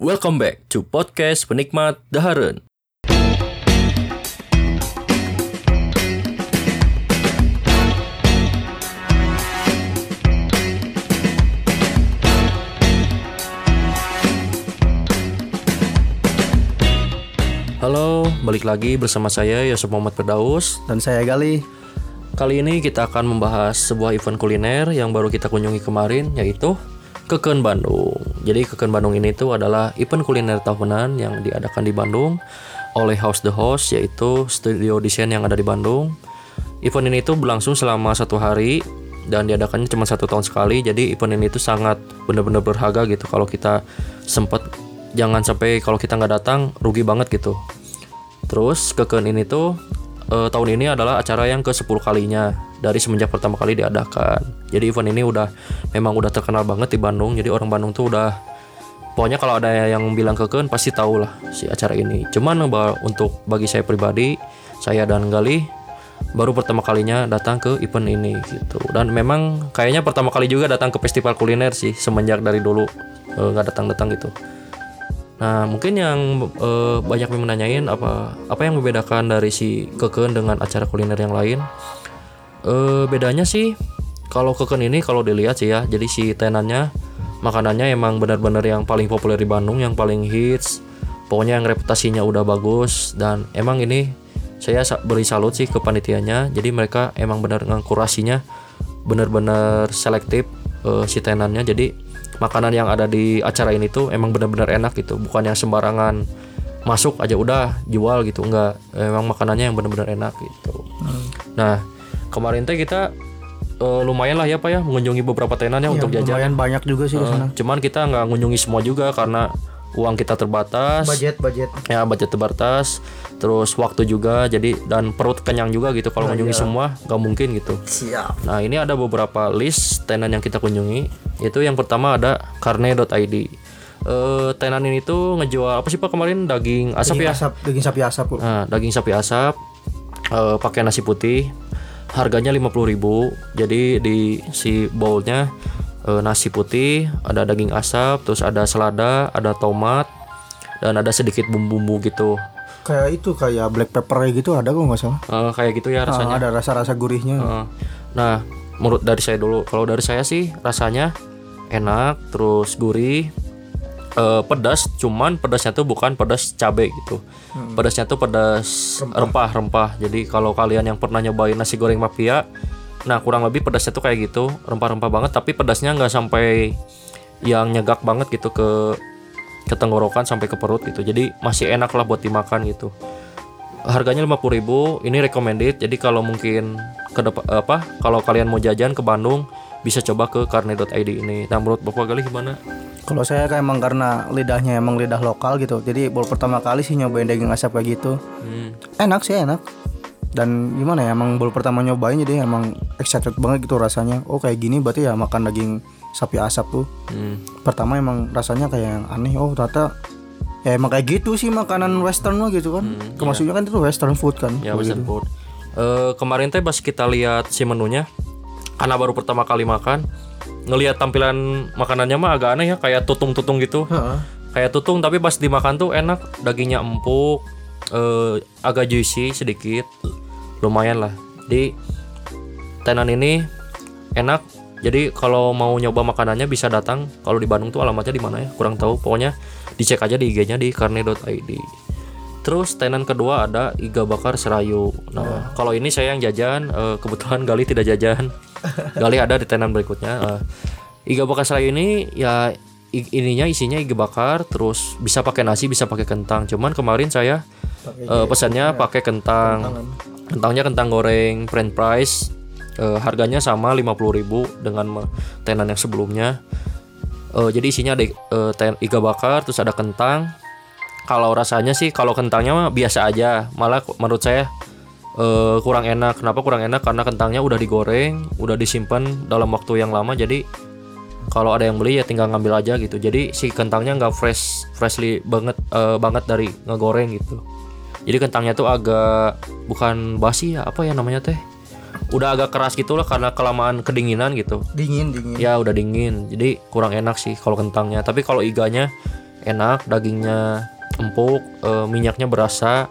Welcome back to podcast penikmat Daharen. Halo, balik lagi bersama saya Yosef Muhammad Firdaus. Dan saya Gali. Kali ini kita akan membahas sebuah event kuliner yang baru kita kunjungi kemarin yaitu Keken Bandung. Jadi Keken Bandung ini tuh adalah event kuliner tahunan yang diadakan di Bandung oleh House the Host yaitu studio desain yang ada di Bandung. Event ini tuh berlangsung selama satu hari dan diadakannya cuma satu tahun sekali. Jadi event ini tuh sangat benar-benar berharga gitu kalau kita sempat jangan sampai kalau kita nggak datang rugi banget gitu. Terus Keken ini tuh eh, tahun ini adalah acara yang ke 10 kalinya dari semenjak pertama kali diadakan. Jadi event ini udah memang udah terkenal banget di Bandung. Jadi orang Bandung tuh udah pokoknya kalau ada yang bilang keken pasti tahu lah si acara ini. Cuman untuk bagi saya pribadi, saya dan Gali baru pertama kalinya datang ke event ini gitu. Dan memang kayaknya pertama kali juga datang ke festival kuliner sih semenjak dari dulu eh, nggak datang-datang gitu. Nah, mungkin yang eh, banyak yang menanyain apa apa yang membedakan dari si Keken dengan acara kuliner yang lain? Eh bedanya sih kalau Keken ini kalau dilihat sih ya, jadi si tenannya makanannya emang benar-benar yang paling populer di Bandung, yang paling hits. Pokoknya yang reputasinya udah bagus dan emang ini saya sa- beri salut sih ke panitianya. Jadi mereka emang benar ngkurasinya benar-benar selektif eh, si tenannya. Jadi makanan yang ada di acara ini tuh emang benar-benar enak gitu, bukan yang sembarangan masuk aja udah jual gitu enggak. Emang makanannya yang benar-benar enak gitu. Nah, kemarin teh kita eh, lumayan lah ya Pak ya mengunjungi beberapa tenan ya untuk jajan. Lumayan banyak juga sih Eh, sana. cuman kita nggak mengunjungi semua juga karena uang kita terbatas. Budget, budget. Ya budget terbatas, terus waktu juga jadi dan perut kenyang juga gitu kalau mengunjungi semua nggak mungkin gitu. Siap. Nah ini ada beberapa list tenan yang kita kunjungi. Itu yang pertama ada karne.id. Eh tenan ini tuh ngejual apa sih Pak kemarin daging asap Daging ya? asap, daging sapi asap, Bu. Nah, daging sapi asap eh, pakai nasi putih. Harganya 50.000. Jadi di si bowlnya eh, nasi putih, ada daging asap, terus ada selada, ada tomat, dan ada sedikit bumbu-bumbu gitu. Kayak itu kayak black pepper gitu ada kok nggak salah. Eh, kayak gitu ya Ah, rasanya. ada rasa-rasa gurihnya. Eh, nah, menurut dari saya dulu, kalau dari saya sih rasanya enak, terus gurih, eh, pedas. Cuman pedasnya tuh bukan pedas cabai gitu. Pedasnya tuh pedas rempah-rempah. Jadi kalau kalian yang pernah nyobain nasi goreng mafia, nah kurang lebih pedasnya tuh kayak gitu, rempah-rempah banget. Tapi pedasnya nggak sampai yang nyegak banget gitu ke ke tenggorokan sampai ke perut gitu. Jadi masih enak lah buat dimakan gitu harganya 50.000 ini recommended jadi kalau mungkin ke depan apa kalau kalian mau jajan ke Bandung bisa coba ke karne.id ini nah menurut Bapak Gali gimana Kalau saya kayak emang karena lidahnya emang lidah lokal gitu. Jadi baru pertama kali sih nyobain daging asap kayak gitu. hmm. Enak sih enak. Dan gimana ya emang baru pertama nyobain jadi emang excited banget gitu rasanya. Oh kayak gini berarti ya makan daging sapi asap tuh. Hmm. Pertama emang rasanya kayak yang aneh. Oh ternyata ya emang kayak gitu sih makanan western mah gitu kan. Maksudnya kan itu western food kan. ya western gitu. food Eh, kemarin teh pas kita lihat si menunya karena baru pertama kali makan ngelihat tampilan makanannya mah agak aneh ya kayak tutung-tutung gitu. Heeh. kayak tutung tapi pas dimakan tuh enak dagingnya empuk eh, agak juicy sedikit lumayan lah. Di tenan ini enak. Jadi kalau mau nyoba makanannya bisa datang. Kalau di Bandung tuh alamatnya di mana ya? Kurang tahu. Pokoknya dicek aja di IG-nya di karne.id terus tenan kedua ada iga bakar serayu. Nah. kalau ini saya yang jajan eh, kebetulan Gali tidak jajan Gali ada di tenan berikutnya. Eh, iga bakar serayu ini ya ininya isinya iga bakar terus bisa pakai nasi bisa pakai kentang. Cuman kemarin saya eh, pesannya pakai kentang. kentangnya kentang goreng french fries Eh, harganya sama 50.000 dengan tenan yang sebelumnya. Eh, jadi isinya ada eh, ten- iga bakar terus ada kentang. Kalau rasanya sih kalau kentangnya mah biasa aja. Malah menurut saya eh, kurang enak. Kenapa kurang enak? Karena kentangnya udah digoreng udah disimpan dalam waktu yang lama. Jadi kalau ada yang beli ya tinggal ngambil aja gitu. Jadi si kentangnya nggak fresh freshly banget eh, banget dari ngegoreng gitu. Jadi kentangnya tuh agak bukan basi ya apa ya namanya teh? Udah agak keras gitu lah karena kelamaan kedinginan gitu. Dingin, dingin. ya udah dingin. Jadi kurang enak sih kalau kentangnya. Tapi kalau iganya enak dagingnya empuk eh, minyaknya berasa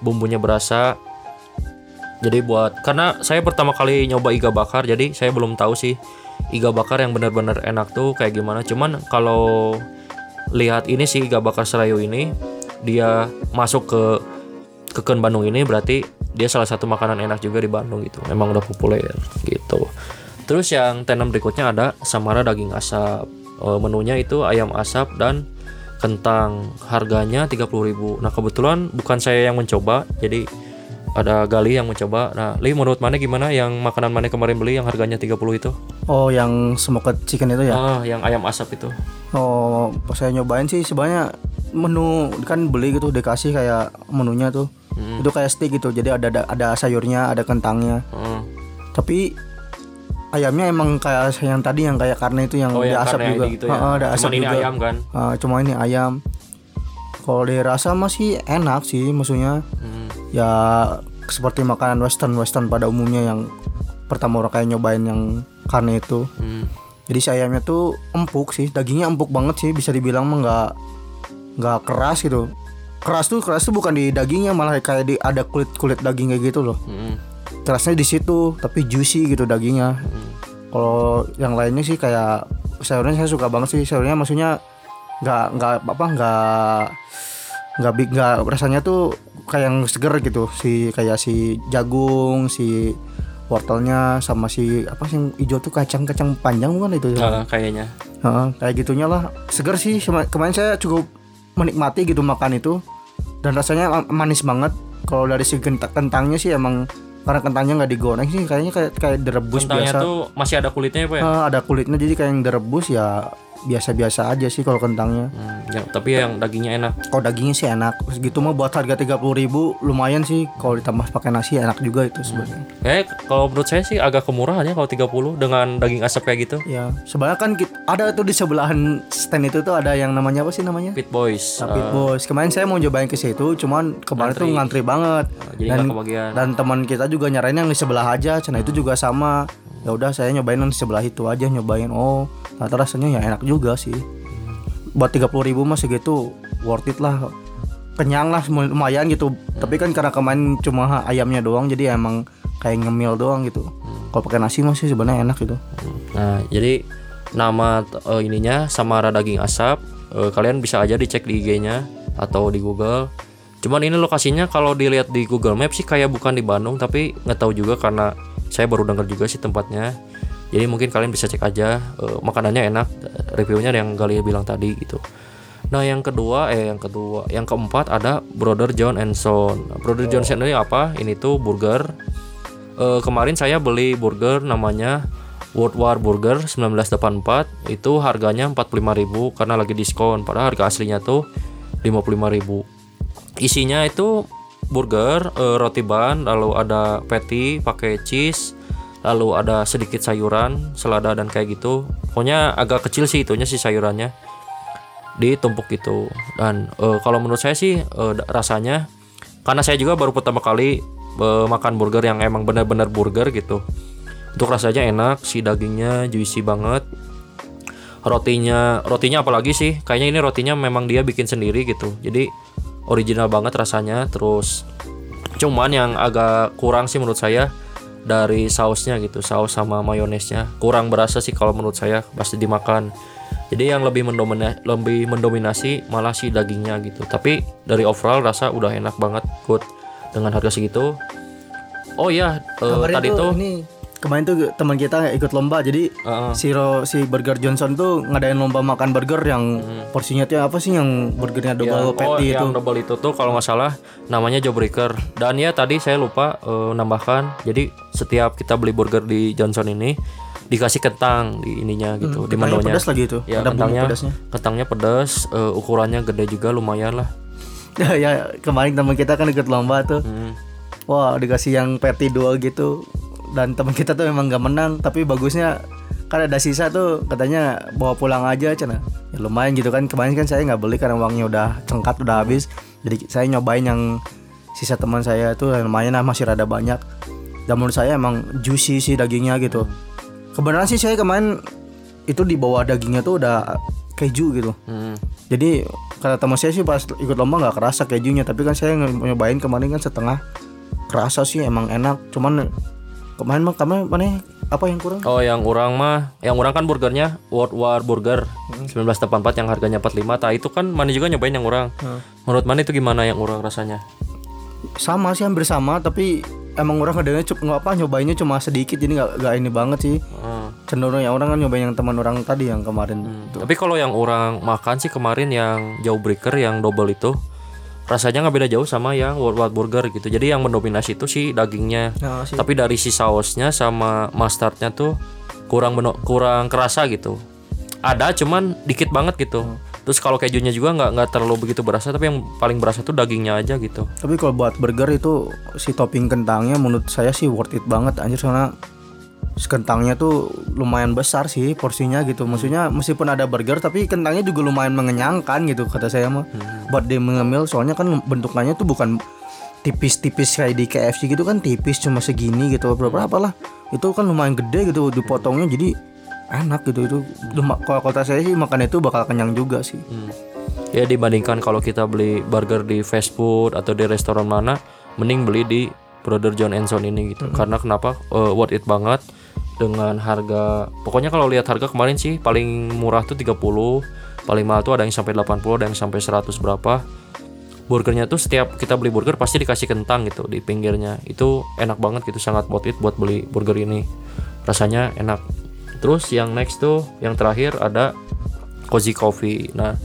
bumbunya berasa jadi buat karena saya pertama kali nyoba iga bakar jadi saya belum tahu sih iga bakar yang benar-benar enak tuh kayak gimana. Cuman kalau lihat ini sih iga bakar serayu ini dia masuk ke keken Bandung ini berarti dia salah satu makanan enak juga di Bandung gitu. Memang udah populer gitu. Terus yang tenan berikutnya ada samara daging asap. Eh, menunya itu ayam asap dan kentang. Harganya 30.000 nah kebetulan bukan saya yang mencoba jadi ada Gali yang mencoba nah Li menurut mana gimana? Yang makanan mana kemarin beli yang harganya 30 itu? Oh yang smoked chicken itu ya? ah yang ayam asap itu. Oh pas saya nyobain sih sebenarnya menu kan beli gitu dikasih kayak menunya tuh. Hmm. itu kayak steak gitu jadi ada ada, ada sayurnya ada kentangnya. Hmm. tapi ayamnya emang kayak yang tadi yang kayak karena itu yang oh yang asap juga. gitu ya? Heeh, ada asap ini juga. ayam kan? Ah, cuma ini ayam. Kalau dirasa masih enak sih maksudnya. Hmm. Ya seperti makanan western western pada umumnya yang pertama orang kayak nyobain yang karena itu. Hmm. jadi si ayamnya tuh empuk sih dagingnya empuk banget sih bisa dibilang mah nggak nggak keras gitu. Keras tuh keras tuh bukan di dagingnya malah kayak di ada kulit kulit daging kayak gitu loh. Hmm. kerasnya di situ tapi juicy gitu dagingnya. Kalau yang lainnya sih kayak sayurnya saya suka banget sih sayurnya maksudnya nggak nggak apa nggak nggak big nggak rasanya tuh kayak yang seger gitu. Si kayak si jagung si wortelnya sama si apa sih yang hijau tuh kacang-kacang panjang bukan itu? Ah, kayaknya. Heeh, kayak gitunya lah. Seger sih kemarin saya cukup menikmati gitu makan itu. Dan rasanya ma- manis banget. Kalau dari kent- kentangnya sih emang karena kentangnya nggak digoreng sih kayaknya kayak kayak direbus kentangnya biasa. tuh masih ada kulitnya apa ya? Eh, ada kulitnya jadi kayak yang direbus ya biasa-biasa aja sih kalau kentangnya Hmm, ya, tapi yang dagingnya enak kalau dagingnya sih enak segitu mah buat harga 30.000 ribu lumayan sih kalau ditambah pakai nasi enak juga itu sebenarnya Eh, kalau menurut saya sih agak kemurahan ya kalau 30 dengan daging asap kayak gitu. ya sebenarnya kan ada tuh di sebelahan stand itu tuh ada yang namanya apa sih namanya Pit Boys. Tapi Eh, bos, kemarin saya mau cobain ke situ, cuman kemarin tuh ngantri banget. jadi dan kebagian. dan teman kita juga nyaranin yang di sebelah aja, cina itu juga sama. Ya udah saya nyobain yang sebelah itu aja nyobain. Oh, ternyata rasanya ya enak juga sih. Buat 30.000 ribu mah segitu worth it lah. Kenyang lah lumayan gitu. Tapi kan karena kemarin cuma ayamnya doang jadi emang kayak ngemil doang gitu. Kalau pakai nasi masih sebenarnya enak gitu. Nah, jadi nama eh, ininya Samara daging asap. Eh, kalian bisa aja dicek di IG-nya atau di Google. Cuman ini lokasinya kalau dilihat di Google Maps sih kayak bukan di Bandung, tapi nggak tahu juga karena saya baru dengar juga sih tempatnya. Jadi mungkin kalian bisa cek aja eh, makanannya enak, reviewnya yang Gali bilang tadi gitu. Nah yang kedua, eh yang kedua, yang keempat ada Brother John and Son. Brother John and Son ini apa? Ini tuh burger. Eh, kemarin saya beli burger namanya World War Burger 1984 itu harganya 45.000 karena lagi diskon padahal harga aslinya tuh 55.000 isinya itu burger eh, roti ban lalu ada patty pakai cheese lalu ada sedikit sayuran selada dan kayak gitu. Pokoknya agak kecil sih itunya sih sayurannya ditumpuk gitu dan eh, kalau menurut saya sih da- rasanya karena saya juga baru pertama kali eh, makan burger yang emang benar-benar burger gitu. Untuk rasanya enak si dagingnya juicy banget. Rotinya rotinya apalagi sih kayaknya ini rotinya memang dia bikin sendiri gitu. Jadi original banget rasanya terus cuman yang agak kurang sih menurut saya dari sausnya gitu saus sama mayonesnya. Kurang berasa sih kalau menurut saya pasti dimakan. Jadi yang lebih mendomina- lebih mendominasi malah si dagingnya gitu. Tapi dari overall rasa udah enak banget good. Dengan harga segitu oh eh, Kemarin tadi tuh ini kemarin tuh teman kita ikut lomba jadi Heeh. si Ro- si Burger Johnson tuh ngadain lomba makan burger yang porsinya tuh apa sih yang burgernya double yang, oh, patty itu? yang double itu tuh kalau nggak salah namanya Jawbreaker. Dan ya tadi saya lupa eh, nambahkan. Jadi setiap kita beli burger di Johnson ini dikasih kentang di ininya gitu di Kentangnya menunya. pedas lagi itu. Ya ada kentangnya pedasnya. kentangnya pedas eh, ukurannya gede juga lumayan lah. Ya kemarin teman kita kan ikut lomba tuh. Hmm. wah dikasih yang patty dua gitu dan teman kita tuh emang nggak menang tapi bagusnya kan ada sisa tuh katanya bawa pulang aja cina. Ya lumayan gitu kan kemarin kan saya nggak beli karena uangnya udah cengkat udah habis. Jadi saya nyobain yang sisa teman saya tuh lumayan lah masih rada banyak. Dan menurut saya emang juicy sih dagingnya gitu. Kebenaran sih saya kemarin itu di bawah dagingnya tuh udah keju gitu. Hmm. jadi kata teman saya sih pas ikut lomba nggak kerasa kejunya tapi kan saya nyobain kemarin kan setengah kerasa sih emang enak. Cuman kemarin mah kemarin mana apa yang kurang? Oh yang orang mah Yang orang kan burgernya World War Burger. 1984 yang harganya 45 Nah itu kan mana juga nyobain yang orang Menurut mana itu gimana yang orang rasanya? Sama sih hampir sama tapi emang orang kadangnya cukup nggak apa nyobainnya cuma sedikit jadi nggak nggak ini banget sih. Hmm. cenderung yang orang kan nyobain yang teman orang tadi yang kemarin tuh. Tapi kalau yang orang makan sih kemarin yang Jawbreaker yang double itu Rasanya nggak beda jauh sama yang World War Burger gitu Jadi yang mendominasi itu sih dagingnya Nah, sih. Tapi dari si sausnya sama mustardnya tuh kurang beno- kurang kerasa gitu. Ada cuman dikit banget gitu. Terus kalau kejunya juga nggak nggak terlalu begitu berasa tapi yang paling berasa tuh dagingnya aja gitu. Tapi kalau buat burger itu si topping kentangnya menurut saya sih worth it banget anjir soalnya kentangnya tuh lumayan besar sih porsinya gitu. Maksudnya meskipun ada burger tapi kentangnya juga lumayan mengenyangkan gitu kata saya mah. Buat dia mengemil soalnya kan bentukannya tuh bukan tipis-tipis kayak di KFC gitu kan tipis cuma segini gitu berapa lah itu kan lumayan gede gitu dipotongnya jadi enak gitu itu kalau kata saya sih makan itu bakal kenyang juga sih Hmm. Ya dibandingkan kalau kita beli burger di fast food atau di restoran mana, mending beli di Brother John and Son ini gitu. Karena kenapa? Eh, worth it banget dengan harga. Pokoknya kalau lihat harga kemarin sih paling murah tuh 30, paling mahal tuh ada yang sampai 80, ada yang sampai 100 berapa. Burgernya tuh setiap kita beli burger pasti dikasih kentang gitu di pinggirnya. Itu enak banget gitu, sangat worth it buat beli burger ini. Rasanya enak. Terus yang next tuh, yang terakhir ada Cozy Coffee. Nah,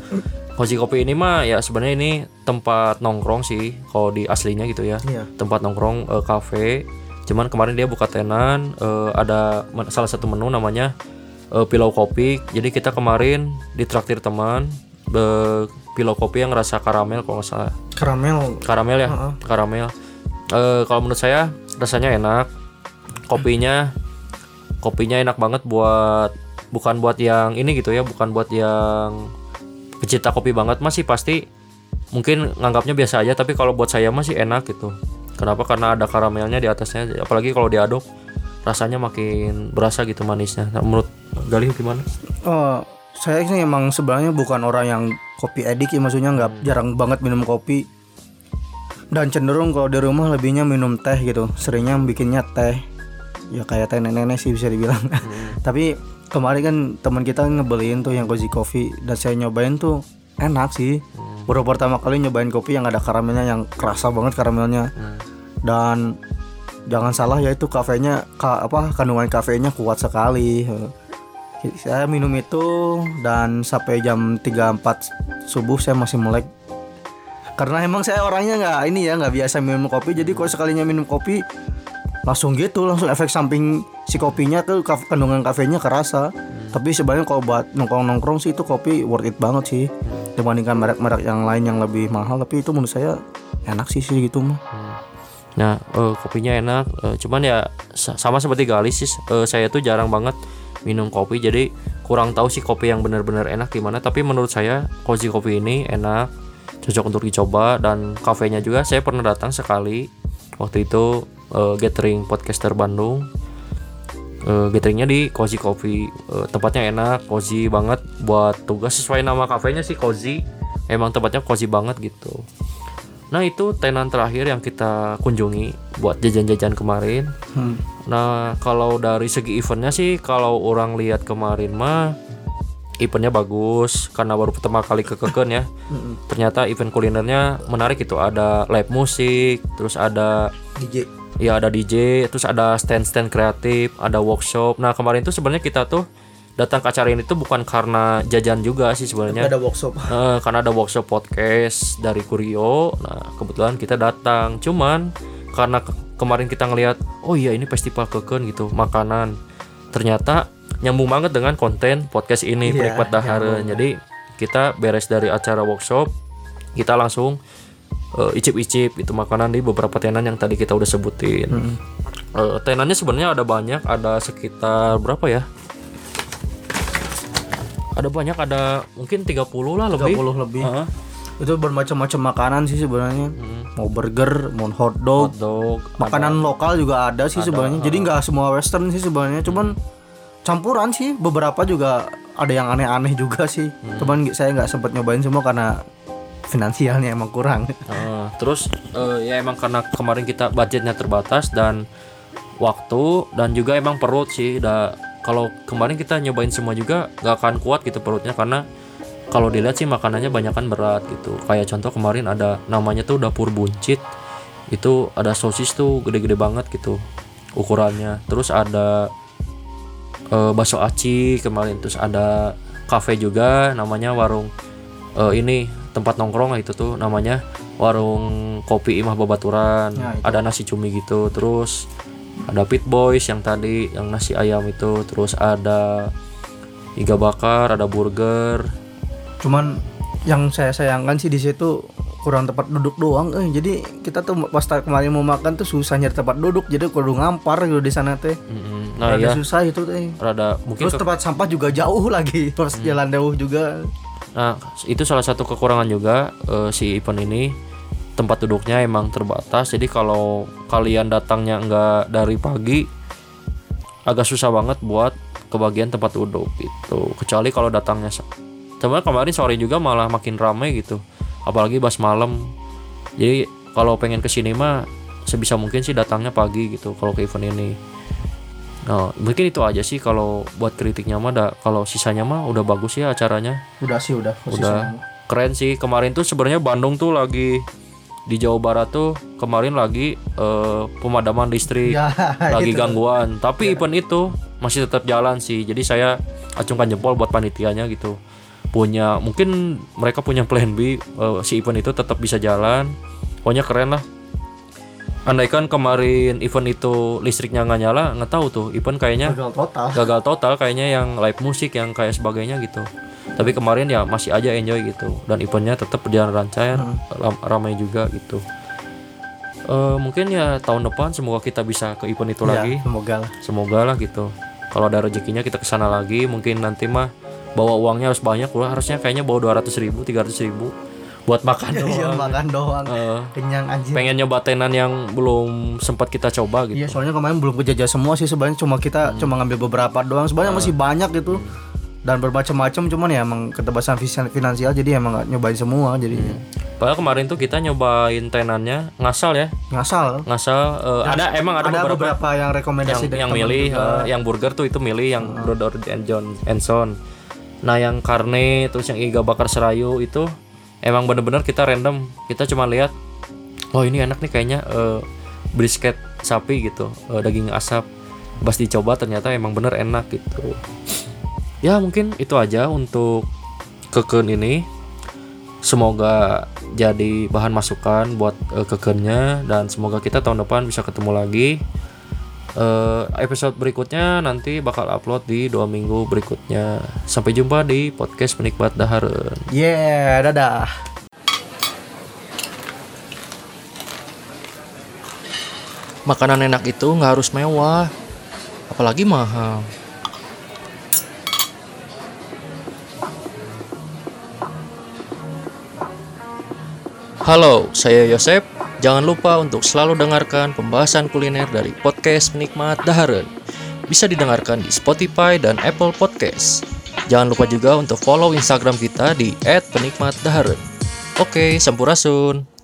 Cozy Coffee ini mah ya sebenarnya ini tempat nongkrong sih kalau di aslinya gitu ya. Iya. Tempat nongkrong eh, cafe. Cuman kemarin dia buka tenan eh, ada salah satu menu namanya eh, pilau kopi. Jadi kita kemarin ditraktir teman eh, pilau kopi yang rasa karamel kalau nggak salah. karamel Karamel ya, Heeh. karamel. Eh, kalau menurut saya rasanya enak. Kopinya kopinya enak banget buat bukan buat yang ini gitu ya, bukan buat yang pecinta kopi banget masih pasti mungkin nganggapnya biasa aja tapi kalau buat saya masih enak gitu. Kenapa? Karena ada karamelnya di atasnya. Apalagi kalau diaduk rasanya makin berasa gitu manisnya. Nah, menurut Galih gimana? Oh, saya sih emang sebenarnya bukan orang yang kopi edik ya maksudnya nggak jarang banget minum kopi. Dan cenderung kalau di rumah lebihnya minum teh gitu. Seringnya bikinnya teh. Ya kayak teh nenek-nenek sih bisa dibilang. Tapi kemarin kan teman kita ngebeliin tuh yang cozy coffee. Dan saya nyobain tuh enak sih baru pertama kali nyobain kopi yang ada karamelnya yang kerasa banget karamelnya dan jangan salah ya itu kafenya ka, apa kandungan kafeinnya kuat sekali. Saya minum itu dan sampai jam 3-4 subuh saya masih melek. Karena emang saya orangnya nggak ini ya nggak biasa minum kopi. Jadi kalau sekalinya minum kopi langsung gitu langsung efek samping si kopinya tuh kandungan kafeinnya kerasa. Tapi sebenarnya kalau buat nongkrong nongkrong sih itu kopi worth it banget sih dibandingkan merek-merek yang lain yang lebih mahal tapi itu menurut saya enak sih sih gitu mah Nah, eh, kopinya enak. eh, cuman ya sa- sama seperti Galis sih, eh, saya tuh jarang banget minum kopi. Jadi kurang tahu sih kopi yang benar-benar enak gimana. Tapi menurut saya Cozy Coffee ini enak, cocok untuk dicoba dan kafenya juga saya pernah datang sekali. Waktu itu eh, gathering podcaster Bandung. Eh, gatheringnya di Cozy Coffee. Eh, tempatnya enak, cozy banget buat tugas sesuai nama kafenya sih cozy. Emang tempatnya cozy banget gitu. Nah itu tenan terakhir yang kita kunjungi buat jajan-jajan kemarin. Hmm. Nah kalau dari segi eventnya sih kalau orang lihat kemarin mah eventnya bagus karena baru pertama kali ke Keken ya. Ternyata event kulinernya menarik itu ada live musik, terus ada DJ ya ada DJ, terus ada stand-stand kreatif, ada workshop. Nah kemarin tuh sebenarnya kita tuh datang ke acara ini tuh bukan karena jajan juga sih sebenarnya. ada workshop Eh, karena ada workshop podcast dari Kurio. Nah, kebetulan kita datang. Cuman karena ke- kemarin kita ngelihat, oh iya ini festival keken gitu, makanan. Ternyata nyambung banget dengan konten podcast ini, Iya, Penikmat Dahare. Jadi kita beres dari acara workshop, kita langsung eh, icip-icip itu makanan di beberapa tenan yang tadi kita udah sebutin. Eh, tenannya sebenarnya ada banyak, ada sekitar berapa ya? Ada banyak, ada mungkin 30 lah lebih. 30 lebih Heeh. itu bermacam-macam makanan sih sebenarnya mau burger mau hotdog hotdog makanan lokal juga ada sih sebenarnya jadi nggak semua western sih sebenarnya cuman campuran sih beberapa juga ada yang aneh-aneh juga sih. Hmm. Cuman saya nggak sempat nyobain semua karena finansialnya emang kurang. Eh, terus eh, ya emang karena kemarin kita budgetnya terbatas dan waktu dan juga emang perut sih udah kalau kemarin kita nyobain semua juga gak akan kuat gitu perutnya karena kalau dilihat sih makanannya banyak kan berat gitu kayak contoh kemarin ada namanya tuh dapur buncit itu ada sosis tuh gede-gede banget gitu ukurannya terus ada eh, bakso aci kemarin terus ada cafe juga namanya warung eh, ini tempat nongkrong lah itu tuh namanya warung kopi Imah Babaturan Ya, itu. ada nasi cumi gitu terus ada Pit Boys yang tadi yang nasi ayam itu terus ada iga bakar ada burger Cuman yang saya sayangkan sih di situ kurang tempat duduk doang. Eh, jadi kita tuh pas kemarin mau makan tuh susah nyari tempat duduk. Jadi kudu ngampar gitu di sana teh. Mm-mm. nah Rada ya susah itu teh. rada mungkin Terus ke- tempat sampah juga jauh lagi. Terus Hmm. jalan jauh juga. Nah, itu salah satu kekurangan juga eh, si event ini tempat duduknya emang terbatas. Jadi kalau kalian datangnya nggak dari pagi, agak susah banget buat kebagian tempat duduk gitu. Kecuali kalau datangnya se- Sebenarnya kemarin sore juga malah makin ramai gitu. Apalagi pas malam. Jadi kalau pengen ke sini mah sebisa mungkin sih datangnya pagi gitu kalau ke event ini. Nah, mungkin itu aja sih kalau buat kritiknya mah da- kalau sisanya mah udah bagus ya acaranya. Udah sih udah. udah. keren sih kemarin tuh sebenarnya Bandung tuh lagi di Jawa Barat tuh kemarin lagi eh, pemadaman listrik. Ya, lagi itu. gangguan. Tapi event itu masih tetap jalan sih. Jadi saya acungkan jempol buat panitianya gitu. Punya mungkin mereka punya plan B eh, si event itu tetap bisa jalan. Pokoknya keren lah andaikan kemarin event itu listriknya nggak nyala nggak tahu tuh. Event kayaknya Gagal total. gagal total kayaknya yang live musik yang kayak sebagainya gitu. Tapi kemarin ya masih aja enjoy gitu. Dan eventnya tetap berjalan lancar ram- ramai juga gitu. Eh, mungkin ya tahun depan semoga kita bisa ke event itu Ya, lagi. semoga lah. semoga lah gitu. Kalau ada rezekinya kita ke sana lagi mungkin nanti mah bawa uangnya harus banyak Wah, harusnya kayaknya bawa 200 ribu 300 ribu buat makan Iya doang. makan doang. Eh, Kenyang anjir. pengen nyoba tenan yang belum sempat kita coba gitu. Iya soalnya kemarin belum kejajah semua sih sebenarnya cuma kita cuma ngambil beberapa doang. Sebenarnya masih banyak gitu. Dan bermacam-macam cuman ya emang keterbatasan finan- finansial jadi emang nggak nyobain semua jadi Padahal kemarin tuh kita nyobain tenannya ngasal ya. Ngasal? Ngasal eh, ada emang ada, ada beberapa, beberapa yang yang rekomendasi dari yang milih juga. eh, yang burger tuh itu milih yang Brother and John and Son. Nah yang karne terus yang iga bakar serayu itu emang bener-bener kita random kita cuma lihat oh ini enak nih kayaknya eh, brisket sapi gitu eh, daging asap. Pas dicoba ternyata emang bener enak gitu. Ya mungkin itu aja untuk keken ini. Semoga jadi bahan masukan buat eh, kekennya dan semoga kita tahun depan bisa ketemu lagi Eh, episode berikutnya nanti bakal upload di dua minggu berikutnya. Sampai jumpa di podcast penikmat daharen yeah dadah. Makanan enak itu nggak harus mewah apalagi mahal. Halo, saya Yosep. Jangan lupa untuk selalu dengarkan pembahasan kuliner dari podcast Penikmat Daharen. Bisa didengarkan di Spotify dan Apple Podcast. Jangan lupa juga untuk follow Instagram kita di @penikmatdaharen. Oke, sampurasun.